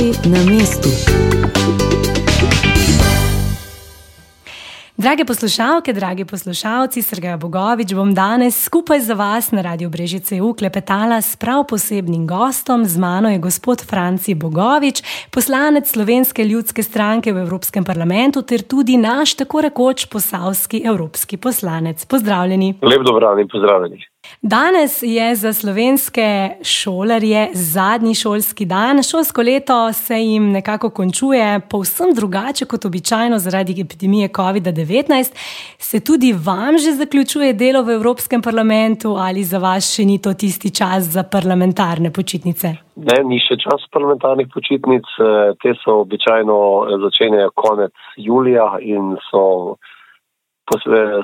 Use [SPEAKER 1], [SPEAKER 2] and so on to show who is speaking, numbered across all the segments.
[SPEAKER 1] Glasovi na mestu. Drage poslušalke, dragi poslušalci, Srgej Bogovič bom danes skupaj za vas na Radio Brežice U klepetala s prav posebnim gostom. Z mano je gospod Franci Bogovič, poslanec Slovenske ljudske stranke v Evropskem parlamentu ter tudi naš tako rekoč posavski evropski poslanec. Pozdravljeni.
[SPEAKER 2] Lep dobro dan in pozdravljeni.
[SPEAKER 1] Danes je za slovenske šolarje zadnji šolski dan. Šolsko leto se jim nekako končuje povsem drugače kot običajno zaradi epidemije COVID-19. Se tudi vam že zaključuje delo v Evropskem parlamentu ali za vas še ni to tisti čas za parlamentarne počitnice?
[SPEAKER 2] Ne, ni še čas parlamentarnih počitnic. Te so običajno začenjajo konec julija in so,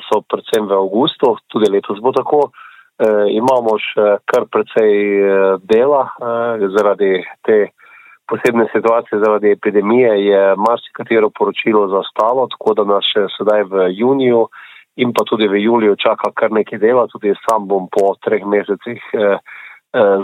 [SPEAKER 2] so predvsem v avgustu, tudi letos bo tako. E, imamo še kar precej eh, dela e, zaradi te posebne situacije, zaradi epidemije je marsikatero poročilo zastalo, tako da nas še sedaj v juniju in pa tudi v juliju čaka kar nekaj dela, tudi sam bom po treh mesecih. Eh,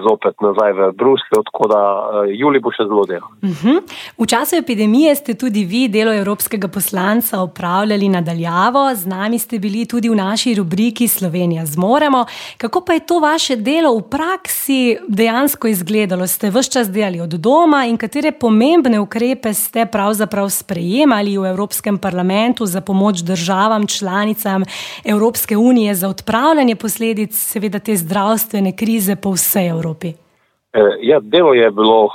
[SPEAKER 2] zopet nazaj v Bruslju, tako da uh, Juli bo še zelo delo. Uh
[SPEAKER 1] mhm. -huh. V času epidemije ste tudi vi delo evropskega poslanca upravljali nadaljavo, z nami ste bili tudi v naši rubriki Slovenija zmoremo. Kako pa je to vaše delo v praksi dejansko izgledalo? Ste vse čas delali od doma in katere pomembne ukrepe ste pravzaprav sprejemali v Evropskem parlamentu za pomoč državam, članicam Evropske unije za odpravljanje posledic seveda te zdravstvene krize po vsej vsej Evropi?
[SPEAKER 2] Eh, ja, delo je bilo uh,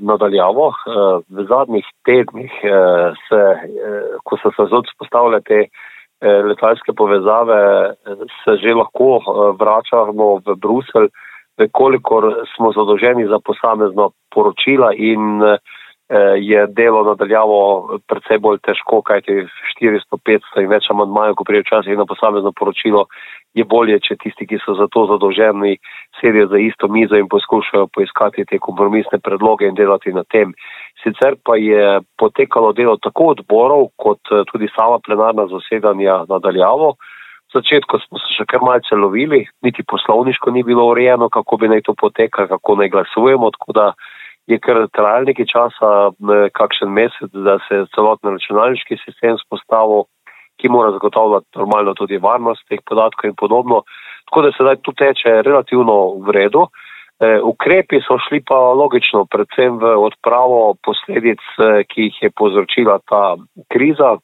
[SPEAKER 2] nadaljavo. Uh, v zadnjih tednih, uh, se, uh, ko so se vzpostavljale te uh, letalske povezave, se že lahko uh, vračamo v Bruselj, kolikor smo zadolženi za posamezno poročila in uh, je delo nadaljavo predvsej bolj težko, kajti 400-500 in več amandmajev, ko prije včasih na posamezno poročilo, je bolje, če tisti, ki so za to zadolženi, sedijo za isto mizo in poskušajo poiskati te kompromisne predloge in delati na tem. Sicer pa je potekalo delo tako odborov, kot eh, tudi sama plenarna zasedanja nadaljavo. V začetku smo se še kar malce lovili, niti poslovniško ni bilo urejeno, kako bi naj to potekalo, kako naj glasujemo, tako da je kar trajal nekaj časa, eh, kakšen mesec, da se celotni računalniški sistem spostavil ki mora zagotavljati normalno tudi varnost teh podatkov in podobno. Tako da sedaj tu teče relativno v redu. E, ukrepi so šli pa logično, predvsem v odpravo posledic, e, ki jih je povzročila ta kriza.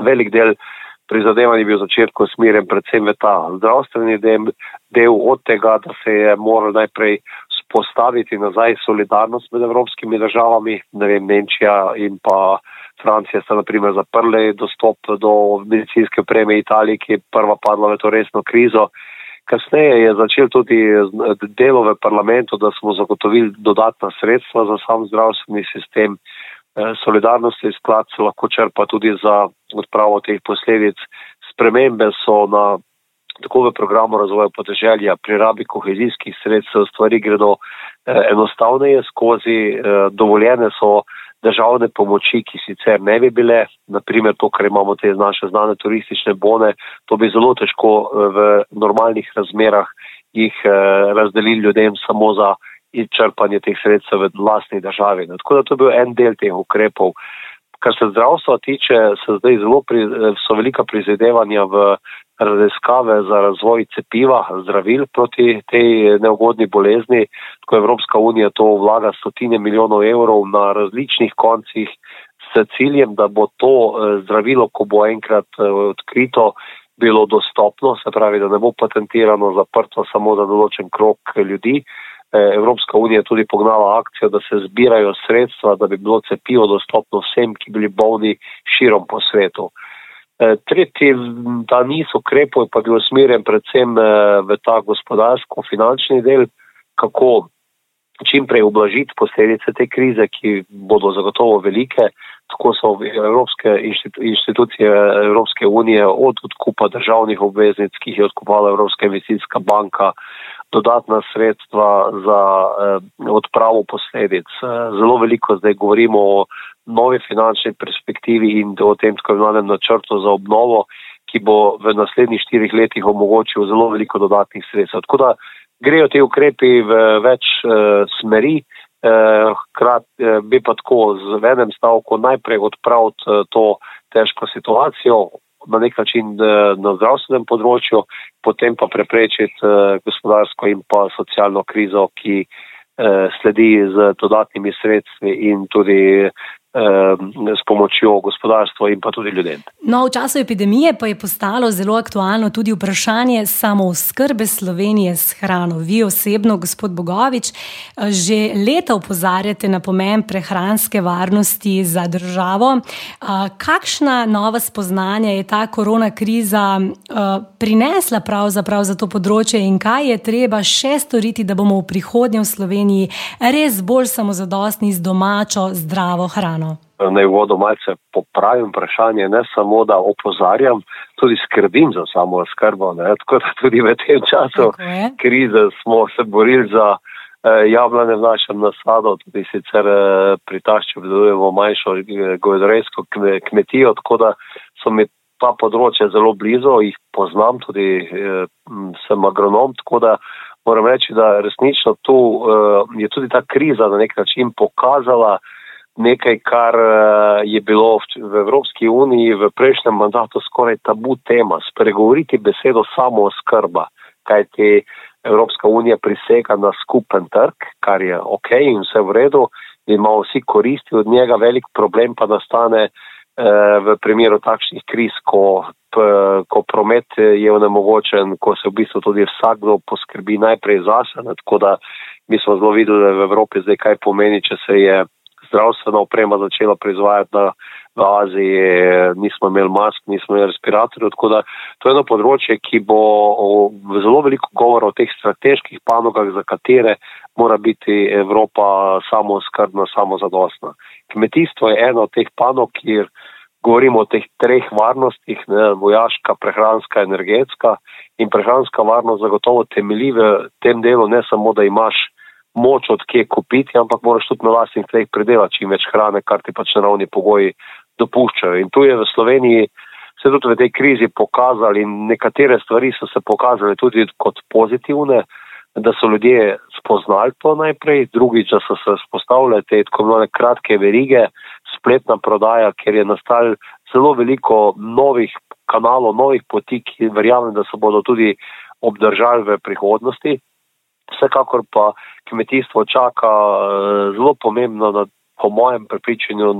[SPEAKER 2] Velik del prizadevanj je bil v začetku smiren predvsem v ta zdravstveni del, del od tega, da se je moral najprej spostaviti nazaj solidarnost med evropskimi državami, ne vem, Nemčija in pa Francija sta naprimer zaprli dostop do medicinske opreme Italiji, ki je prva padla v to resno krizo. Kasneje je začel tudi delo v parlamentu, da smo zagotovili dodatna sredstva za sam zdravstveni sistem. Eh, solidarnostni sklad se lahko črpa tudi za odpravo teh posledic. Spremembe so na tako v programu razvoja podeželja, pri rabi kohezijskih sredstev, stvari gredo eh, enostavneje skozi, eh, dovoljene so državne pomoči, ki sicer ne bi bile, naprimer to, kar imamo te naše znane turistične bone, to bi zelo težko eh, v normalnih razmerah jih razdelili ljudem samo za črpanje teh sredstev v vlastni državi. No, tako da to je bil en del teh ukrepov. Kar se zdravstva tiče, so zdaj zelo pri, so velika prizadevanja v raziskave za razvoj cepiva, zdravil proti tej neugodni bolezni. Tako Evropska unija to vlaga stotine milijonov evrov na različnih koncih s ciljem, da bo to eh, zdravilo, ko bo enkrat eh, odkrito, bilo dostopno, se pravi, da ne bo patentirano, zaprto samo za določen krok ljudi. Eh, Evropska unija tudi pognala akcijo, da se zbirajo sredstva, da bi bilo cepivo dostopno vsem, ki bili bolni širom po svetu. Eh, tretji, ta niz ukrepov pa je bil usmerjen predvsem eh, v ta gospodarsko-finančni del, kako čim prej ublažiti posledice te krize, ki bodo zagotovo velike. Tako so evropske inštitucije Evropske unije od odkupa državnih obveznic, ki jih je odkupala Evropska investicijska banka, dodatna sredstva za eh, odpravo posledic. Zelo veliko zdaj govorimo o novi finančni perspektivi in o tem tako imenovanem načrtu za obnovo, ki bo v naslednjih štirih letih omogočil zelo veliko dodatnih sredstev. Tako da grejo te ukrepi v več uh, smeri. Hkrati bi pa tako z enem stavkom najprej odpraviti to težko situacijo na nek način na zdravstvenem področju, potem pa preprečiti gospodarsko in pa socialno krizo, ki sledi z dodatnimi sredstvi in tudi s pomočjo gospodarstva in pa tudi ljudem.
[SPEAKER 1] No, v času epidemije pa je postalo zelo aktualno tudi vprašanje samooskrbe Slovenije s hrano. Vi osebno, gospod Bogovič, že leta upozarjate na pomen prehranske varnosti za državo. Kakšna nova spoznanja je ta korona kriza prinesla pravzaprav za to področje in kaj je treba še storiti, da bomo v prihodnje v Sloveniji res bolj samozadostni z domačo zdravo hrano?
[SPEAKER 2] Naj vodo malce popravim vprašanje, ne samo da opozarjam, tudi skrbim za samo skrbo. Tako da tudi v tem času krize smo se borili za eh, jablane v našem nasadu, tudi sicer eh, pri tašču obdelujemo manjšo eh, govedorejsko kmetijo, tako da so mi ta področja zelo blizu, jih poznam, tudi eh, sem agronom, tako da moram reči, da resnično tu eh, je tudi ta kriza na nek način pokazala, nekaj, kar eh, je bilo v Evropski uniji v prejšnjem mandatu skoraj tabu tema, spregovoriti besedo samo skrba, kajti Evropska unija prisega na skupen trg, kar je ok in vse v redu, imamo vsi koristi od njega, velik problem pa nastane eh, v primeru takšnih kriz, ko, ko promet je onemogočen, ko se v bistvu tudi vsakdo poskrbi najprej zase. Tako da mi smo zelo videli v Evropi zdaj, kaj pomeni, če se je zdravstvena oprema začela proizvajati na, v Aziji, nismo imeli mask, nismo imeli respiratorjev. Tako da to je eno področje, ki bo zelo veliko govora o teh strateških panogah, za katere mora biti Evropa samo skrbna, samo zadostna. Kmetijstvo je eno od teh panog, kjer govorimo o teh treh varnostih, ne, vojaška, prehranska, energetska. In prehranska varnost zagotovo temelji v tem delu ne samo, da imaš moč odkje kupiti, ampak moraš tudi na vlastnih tleh predelati čim več hrane, kar ti pač naravni pogoji dopuščajo. In tu je v Sloveniji se tudi v tej krizi pokazali in nekatere stvari so se pokazali tudi kot pozitivne, da so ljudje spoznali to najprej, drugič, da so se spostavljali te tako imenovane kratke verige, spletna prodaja, ker je nastal zelo veliko novih kanalov, novih poti, ki verjamem, da se bodo tudi obdržali v prihodnosti. Vsekakor pa kmetijstvo čaka eh, zelo pomembno, na, po mojem prepričanju,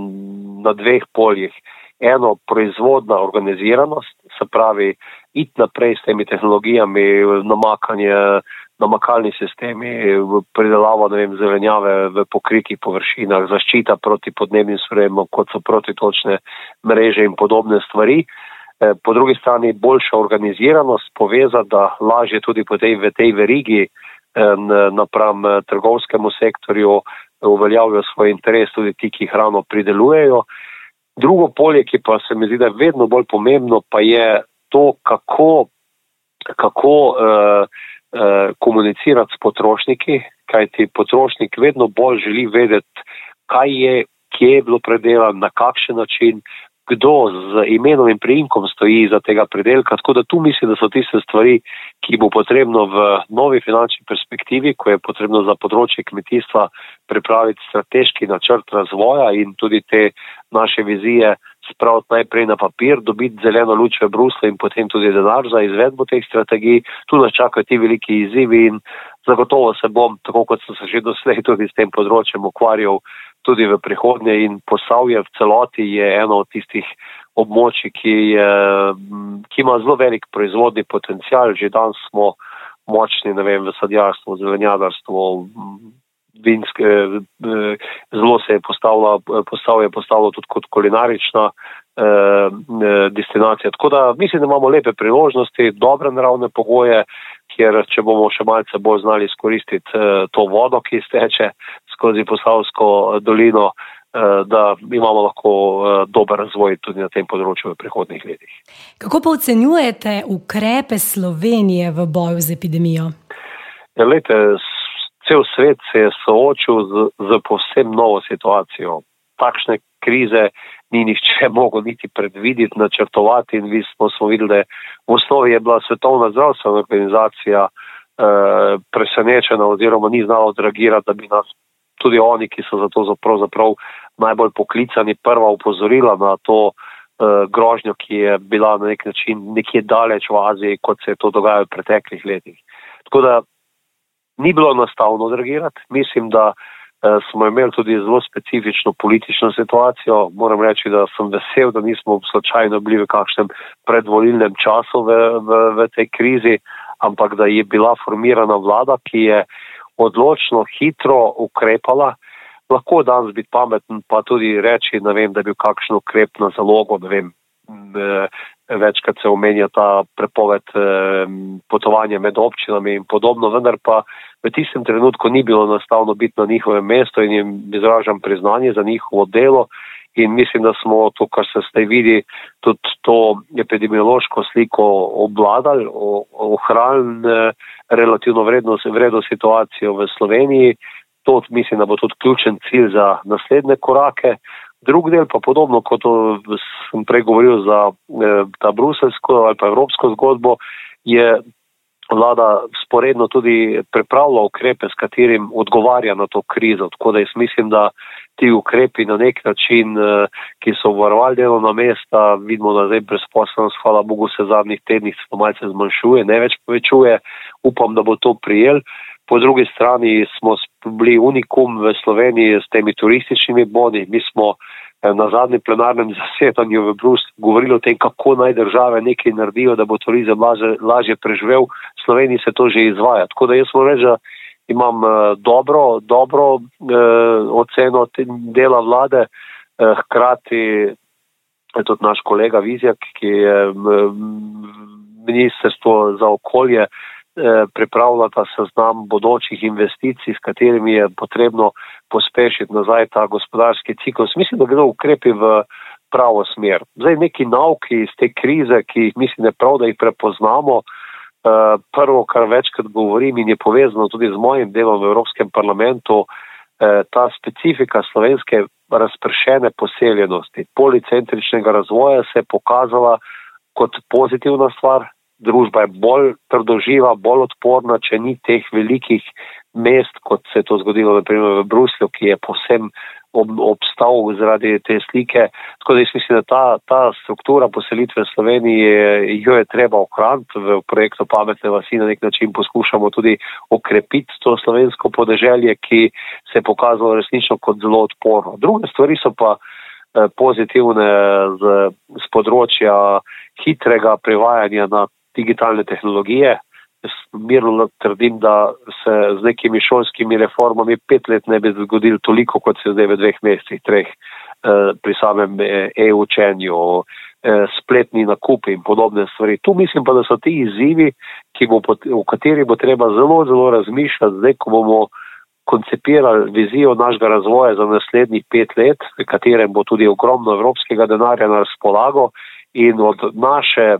[SPEAKER 2] na dveh poljih. Eno, proizvodna organiziranost, se pravi, iti naprej s temi tehnologijami, namakanje, namakalni sistemi, pridelava vem, zelenjave v pokritih površinah, zaščita proti podnebnim spremembam, kot so protitočne mreže in podobne stvari. Eh, po drugi strani, boljša organiziranost poveza, da lažje tudi po tej, v tej verigi napram eh, trgovskemu sektorju uveljavijo svoj interes tudi ti, ki hrano pridelujejo. Drugo polje, ki pa se mi zdi, da je vedno bolj pomembno, pa je to, kako, kako uh, uh, komunicirati s potrošniki, kajti potrošnik vedno bolj želi vedeti, kaj je, kje je bilo predelano, na kakšen način, kdo z imenom in priimkom stoji za tega predelka. Tako da tu mislim, da so tiste stvari, ki bo potrebno v novi finančni perspektivi, ko je potrebno za področje kmetijstva pripraviti strateški načrt razvoja in tudi te naše vizije spraviti najprej na papir, dobiti zeleno luč v Bruslu in potem tudi denar za izvedbo teh strategij. Tu nas čakajo ti veliki izzivi in zagotovo se bom, tako kot sem se že doslej tudi s tem področjem ukvarjal, tudi v prihodnje in posavje v celoti je eno od tistih območij, ki, je, ki ima zelo velik proizvodni potencial. Že danes smo močni vem, v sadjarstvu, zelenjadarstvu, vinske, zelo se je postavilo, postavilo, postavilo tudi kot kulinarična eh, destinacija. Tako da mislim, da imamo lepe priložnosti, dobre naravne pogoje, kjer če bomo še malce bolj znali izkoristiti eh, to vodo, ki steče, skozi Posavsko dolino, eh, da imamo lahko eh, dober razvoj tudi na tem področju v prihodnih letih.
[SPEAKER 1] Kako pa ocenjujete ukrepe Slovenije v boju z epidemijo?
[SPEAKER 2] Ja, lejte, cel svet se je soočil z, z povsem novo situacijo. Takšne krize ni nihče mogel niti predvideti, načrtovati in vi smo, smo videli, da v osnovi je bila svetovna zdravstvena organizacija eh, presenečena oziroma ni znala odreagirati, da bi nas tudi oni, ki so za to pravzaprav najbolj poklicani, prva upozorila na to uh, grožnjo, ki je bila na nek način nekje daleč v Aziji, kot se je to dogajalo v preteklih letih. Tako da ni bilo enostavno odreagirati. Mislim, da uh, smo imeli tudi zelo specifično politično situacijo. Moram reči, da sem vesel, da nismo slučajno bili v kakšnem predvolilnem času v, v, v tej krizi, ampak da je bila formirana vlada, ki je odločno, hitro ukrepala. Lahko danes biti pameten, pa tudi reči, vem, da je bil kakšen ukrep na zalogo, ne vem, večkrat se omenja ta prepoved potovanja med občinami in podobno, vendar pa v tistem trenutku ni bilo enostavno biti na njihovem mestu in jim izražam priznanje za njihovo delo in mislim, da smo to, kar se zdaj vidi, tudi to epidemiološko sliko obladali, ohranili relativno vredno, vredno situacijo v Sloveniji. To mislim, da bo tudi ključen cilj za naslednje korake. Drug del pa podobno, kot sem prej govoril za eh, ta bruselsko ali pa evropsko zgodbo, je vlada sporedno tudi pripravila ukrepe, s katerim odgovarja na to krizo. Tako da jaz mislim, da ti ukrepi na nek način, eh, ki so varovali delovna mesta, vidimo, da zdaj brezposobnost, hvala Bogu, se zadnjih tednih malce zmanjšuje, ne več povečuje, upam, da bo to prijel. Po drugi strani smo bili unikum v Sloveniji s temi turističnimi boni. Mi smo eh, na zadnjem plenarnem zasedanju v Bruslju govorili o tem, kako naj države nekaj naredijo, da bo turizem lažje, preživel. V Sloveniji se to že izvaja. Tako da jaz moram reči, da imam uh, dobro, dobro uh, oceno dela vlade, uh, hkrati je tudi naš kolega Vizjak, ki je uh, ministrstvo za okolje uh, pripravlja ta seznam bodočih investicij, s katerimi je potrebno pospešiti nazaj ta gospodarski ciklus. Mislim, da gre ukrepi v pravo smer. Zdaj neki nauki iz te krize, ki jih mislim, da je prav, da jih prepoznamo. Eh, prvo, kar večkrat govorim in je povezano tudi z mojim delom v Evropskem parlamentu, eh, ta specifika slovenske razpršene poseljenosti, policentričnega razvoja se je pokazala kot pozitivna stvar, družba je bolj trdoživa, bolj odporna, če ni teh velikih mest, kot se je to zgodilo naprimer v Bruslju, ki je posem ob, obstal zaradi te slike. Tako da jaz mislim, da ta, ta struktura poselitve v Sloveniji jo je treba ohraniti v projektu Pametne vasi, na nek način poskušamo tudi okrepiti to slovensko podeželje, ki se je pokazalo resnično kot zelo odporno. Druge stvari so pa eh, pozitivne z, z področja hitrega prevajanja na digitalne tehnologije. Jaz mirno trdim, da se z nekimi šolskimi reformami pet let ne bi zgodilo toliko, kot se zdaj v dveh mesecih, treh eh, pri samem e-učenju, eh, spletni nakupi in podobne stvari. Tu mislim pa, da so ti izzivi, bo, v kateri bo treba zelo, zelo razmišljati, zdaj, ko bomo koncipirali vizijo našega razvoja za naslednjih pet let, v katerem bo tudi ogromno evropskega denarja na razpolago in od naše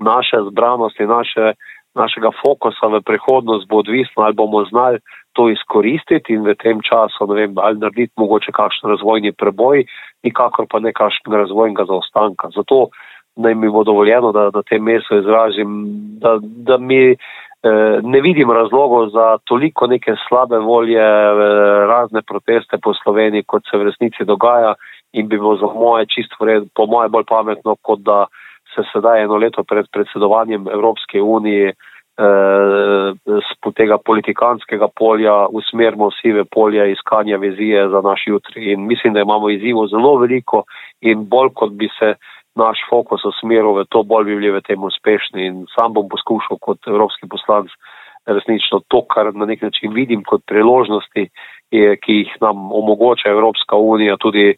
[SPEAKER 2] naše zbranosti, naše, našega fokusa v prihodnost bo odvisno, ali bomo znali to izkoristiti in v tem času, ne vem, ali narediti mogoče kakšen razvojni preboj, nikakor pa ne kakšnega razvojnega zaostanka. Zato naj mi bo dovoljeno, da na tem mestu izražim, da, da mi eh, ne vidim razlogov za toliko neke slabe volje, eh, razne proteste po Sloveniji, kot se v resnici dogaja in bi bilo za moje čisto vred, po moje bolj pametno, kot da se sedaj eno leto pred predsedovanjem Evropske unije z eh, tega politikanskega polja usmerimo vsi v polje iskanja vizije za naš jutri. In mislim, da imamo izzivo zelo veliko in bolj kot bi se naš fokus usmeril v to, bolj bi bili v tem uspešni. In sam bom poskušal kot evropski poslanc resnično to, kar na nek način vidim kot priložnosti, ki jih nam omogoča Evropska unija tudi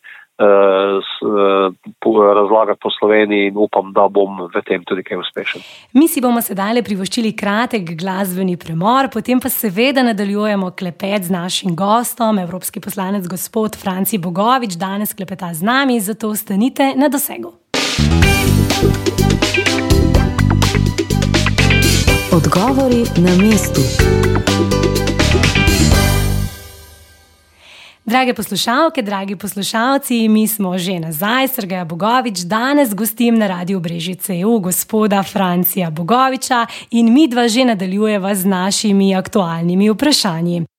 [SPEAKER 2] razlagati po Sloveniji in upam, da bom v tem tudi kaj uspešen.
[SPEAKER 1] Mi si bomo sedaj le privoščili kratek glasbeni premor, potem pa seveda nadaljujemo klepet z našim gostom, evropski poslanec gospod Franci Bogovič, danes klepeta z nami, zato ostanite na dosegu. Odgovori na mestu. Drage poslušalke, dragi poslušalci, mi smo že nazaj, Srgeja Bogovič, danes gostim na Radiu Brežice EU gospoda Francija Bogoviča in mi dva že nadaljujeva z našimi aktualnimi vprašanji.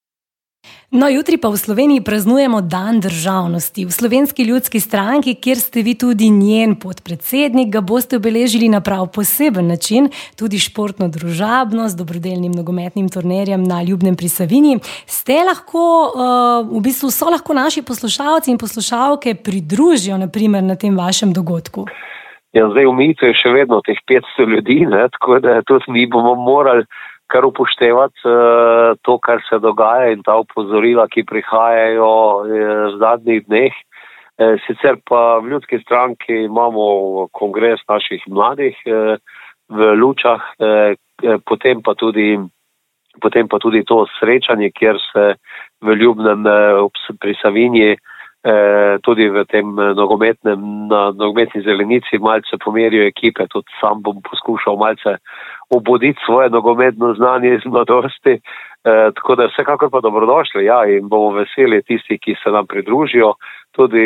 [SPEAKER 1] No, jutri pa v Sloveniji praznujemo Dan državnosti. V slovenski ljudski stranki, kjer ste vi tudi njen podpredsednik, ga boste obeležili na prav poseben način, tudi športno družabno, z dobrodelnim nogometnim turnirjem na Ljubnem pri Savini. Ste lahko, uh, v bistvu so lahko naši poslušalci in poslušalke pridružijo naprimer, na tem vašem dogodku.
[SPEAKER 2] Ja, zdaj v Mitu je še vedno teh 500 ljudi, ne, tako da tudi mi bomo morali kar upoštevati uh, to, kar se dogaja in ta upozorila, ki prihajajo uh, v zadnjih dneh. Uh, sicer pa v ljudski stranki imamo kongres naših mladih uh, v Lučah, uh, potem, pa tudi, potem pa tudi to srečanje, kjer se v Ljubnem pri Savinji uh, tudi v tem nogometnem, na nogometni zelenici malce pomerijo ekipe, tudi sam bom poskušal malce obuditi svoje nogometno znanje iz mladosti. E, tako da vsekakor pa dobrodošli ja, in bomo veseli tisti, ki se nam pridružijo. Tudi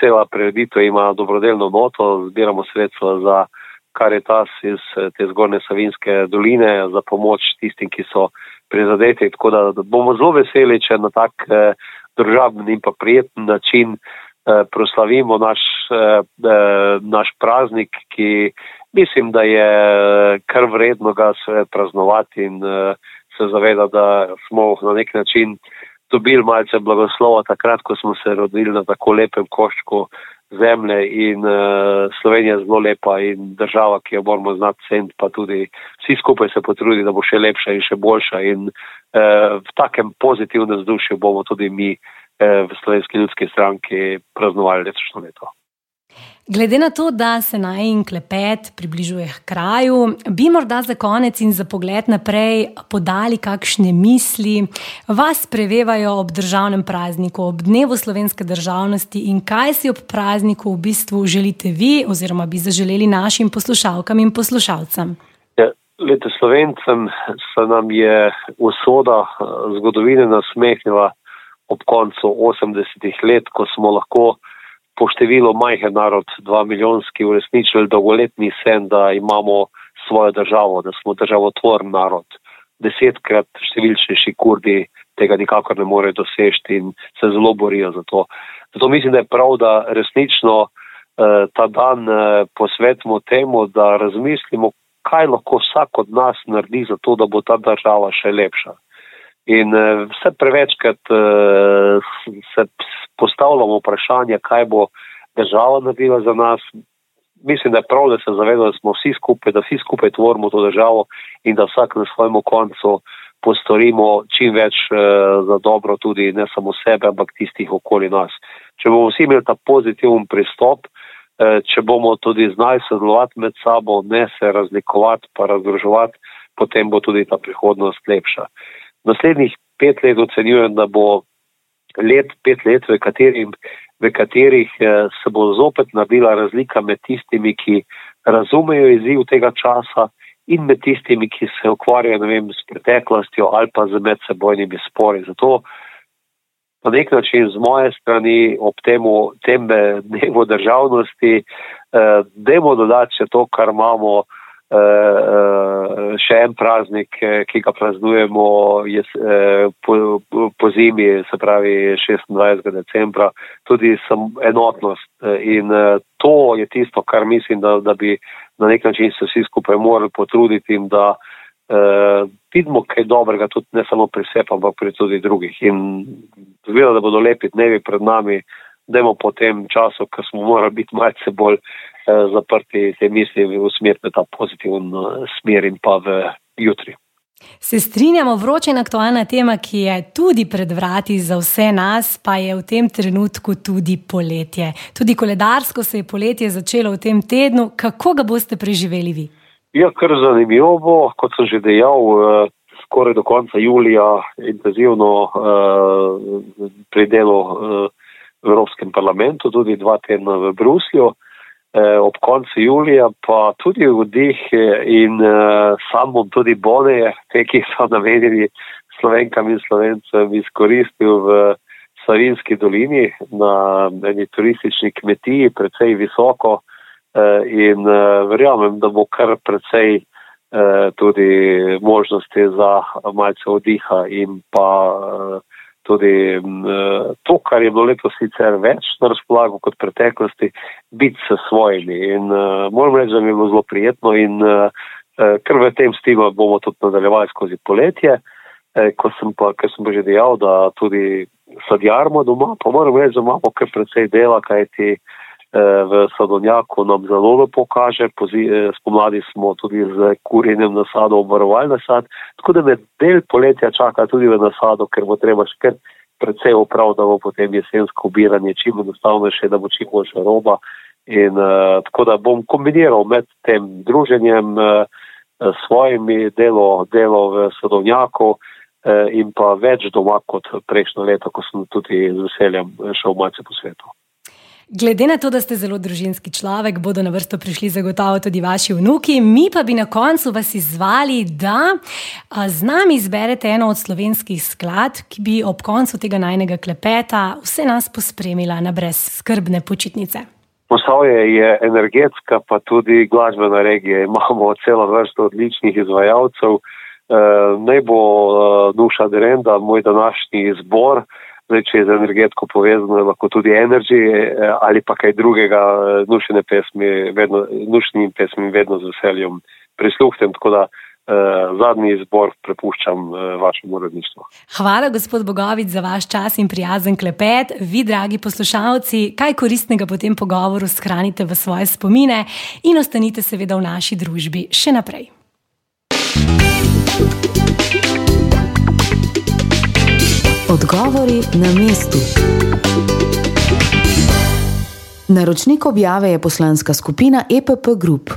[SPEAKER 2] cela preditev ima dobrodelno noto, zbiramo sredstva za karitas iz te zgornje Savinske doline za pomoč tistim, ki so prizadeti. Tako da bomo zelo veseli, če na tak eh, državni in pa prijeten način eh, proslavimo naš, eh, eh naš praznik, ki mislim, da je eh, kar vredno ga sve praznovati in uh, se zaveda, da smo na nek način dobili malce blagoslova takrat, ko smo se rodili na tako lepem koščku zemlje in uh, Slovenija je zelo lepa in država, ki jo moramo znati cent, pa tudi vsi skupaj se potrudi, da bo še lepša in še boljša in uh, v takem pozitivnem vzdušju bomo tudi mi uh, v Slovenski ljudski stranki praznovali letošnjo leto.
[SPEAKER 1] Glede na to, da se naj in klepet približuje k kraju, bi morda za konec in za pogled naprej podali kakšne misli, vas prevevajo ob državnem prazniku, ob dnevu slovenske državnosti in kaj si ob prazniku v bistvu želite vi oziroma bi zaželeli našim poslušalkam in poslušalcem.
[SPEAKER 2] Ja, lete slovencem se nam je usoda eh, zgodovine nasmehnila ob koncu 80-ih let, ko smo lahko po številu majhen narod, dva milijonski, uresničili dolgoletni sen, da imamo svojo državo, da smo državotvoren narod. Desetkrat številčnejši kurdi tega nikakor ne morejo doseči in se zelo borijo za to. Zato mislim, da je prav, da resnično eh, ta dan eh, posvetimo temu, da razmislimo, kaj lahko vsak od nas naredi za to, da bo ta država še lepša. In uh, vse prevečkrat uh, se postavljamo vprašanje, kaj bo država naredila za nas. Mislim, da je prav, da se zavedamo, da smo vsi skupaj, da vsi skupaj tvorimo to državo in da vsak na svojem koncu postorimo čim več uh, za dobro tudi ne samo sebe, ampak tistih okoli nas. Če bomo vsi imeli ta pozitiven pristop, uh, če bomo tudi znali sodelovati med sabo, ne se razlikovati, pa razdruževati, potem bo tudi ta prihodnost lepša naslednjih pet let ocenjujem, da bo let, pet let, v, katerim, v katerih eh, se bo zopet naredila razlika med tistimi, ki razumejo izziv tega časa in med tistimi, ki se ukvarjajo vem, s preteklostjo ali pa z medsebojnimi spori. Zato na nek način z moje strani ob temu, tem dnevu državnosti, eh, demo dodati še to, kar imamo. Uh, še en praznik, ki ga praznujemo je, uh, po, po zimi, se pravi 26. decembra, tudi enotnost. In to je tisto, kar mislim, da, da bi na nek način se vsi skupaj morali potruditi in da uh, vidimo kaj dobrega tudi ne samo pri sebi, ampak pri tudi drugih. In zgleda, da bodo lepi dnevi pred nami, da imamo po tem času, ko smo morali biti malce bolj Eh, zaprti te misli v smer, v ta pozitiven eh, smer in pa v jutri.
[SPEAKER 1] Se strinjamo, vroča in aktualna tema, ki je tudi pred vrati za vse nas, pa je v tem trenutku tudi poletje. Tudi koledarsko se je poletje začelo v tem tednu. Kako ga boste preživeli vi?
[SPEAKER 2] Ja, kar zanimivo bo, kot sem že dejal, eh, skoraj do konca julija intenzivno pri delu v Evropskem parlamentu, tudi dva tedna v Bruslju. Eh, ob koncu julija, pa tudi vdih eh, in uh, sam bom tudi bone, te, ki so namenjeni slovenkam in slovencem, izkoristil v Savinski dolini na eni turistični kmetiji, precej visoko uh, in uh, verjamem, da bo kar precej uh, tudi možnosti za malce vdiha in pa uh, tudi to, kar je bilo letos sicer več na razpolago kot preteklosti, biti s svojimi. In moram reči, da mi je bilo zelo prijetno in ker v tem stilu bomo tudi nadaljevali skozi poletje, ko sem pa, ker sem pa že dejal, da tudi sadjarmo doma, pa moram reči, da imamo kar precej dela, kajti v Sadonjaku nam zelo lepo kaže, spomladi smo tudi z kurjenjem nasado obvarovali nasad, tako da me del poletja čaka tudi v nasado, ker bo treba še kar precej uprav, da bo potem jesensko ubiranje čim enostavnejše, da bo čim boljša roba. In uh, tako da bom kombiniral med tem druženjem uh, svojimi delo, delo v Sadovnjaku uh, in pa več doma kot prejšnjo leto, ko sem tudi z veseljem šel malce po svetu.
[SPEAKER 1] Glede na to, da ste zelo družinski človek, bodo na vrsto prišli zagotovo tudi vaši vnuki. Mi pa bi na koncu vas izvali, da z nami izberete eno od slovenskih sklad, ki bi ob koncu tega najnega klepeta vse nas pospremila na brezskrbne počitnice.
[SPEAKER 2] Posavje je energetska, pa tudi glasbena regija. Imamo celo vrsto odličnih izvajalcev. E, naj bo e, Nuša Derenda, moj današnji izbor. Zdaj, če je z energetiko povezano, lahko tudi energy eh, ali pa kaj drugega, eh, nušene pesmi, vedno, nušnim pesmim vedno z veseljem prisluhnem, tako da eh, zadnji izbor prepuščam eh, vašemu uredništvu.
[SPEAKER 1] Hvala, gospod Bogovic, za vaš čas in prijazen klepet. Vi, dragi poslušalci, kaj koristnega po tem pogovoru shranite v svoje spomine in ostanite seveda v naši družbi še naprej.
[SPEAKER 3] Odgovori na mestu. Naročnik objave je poslanska skupina EPP Group.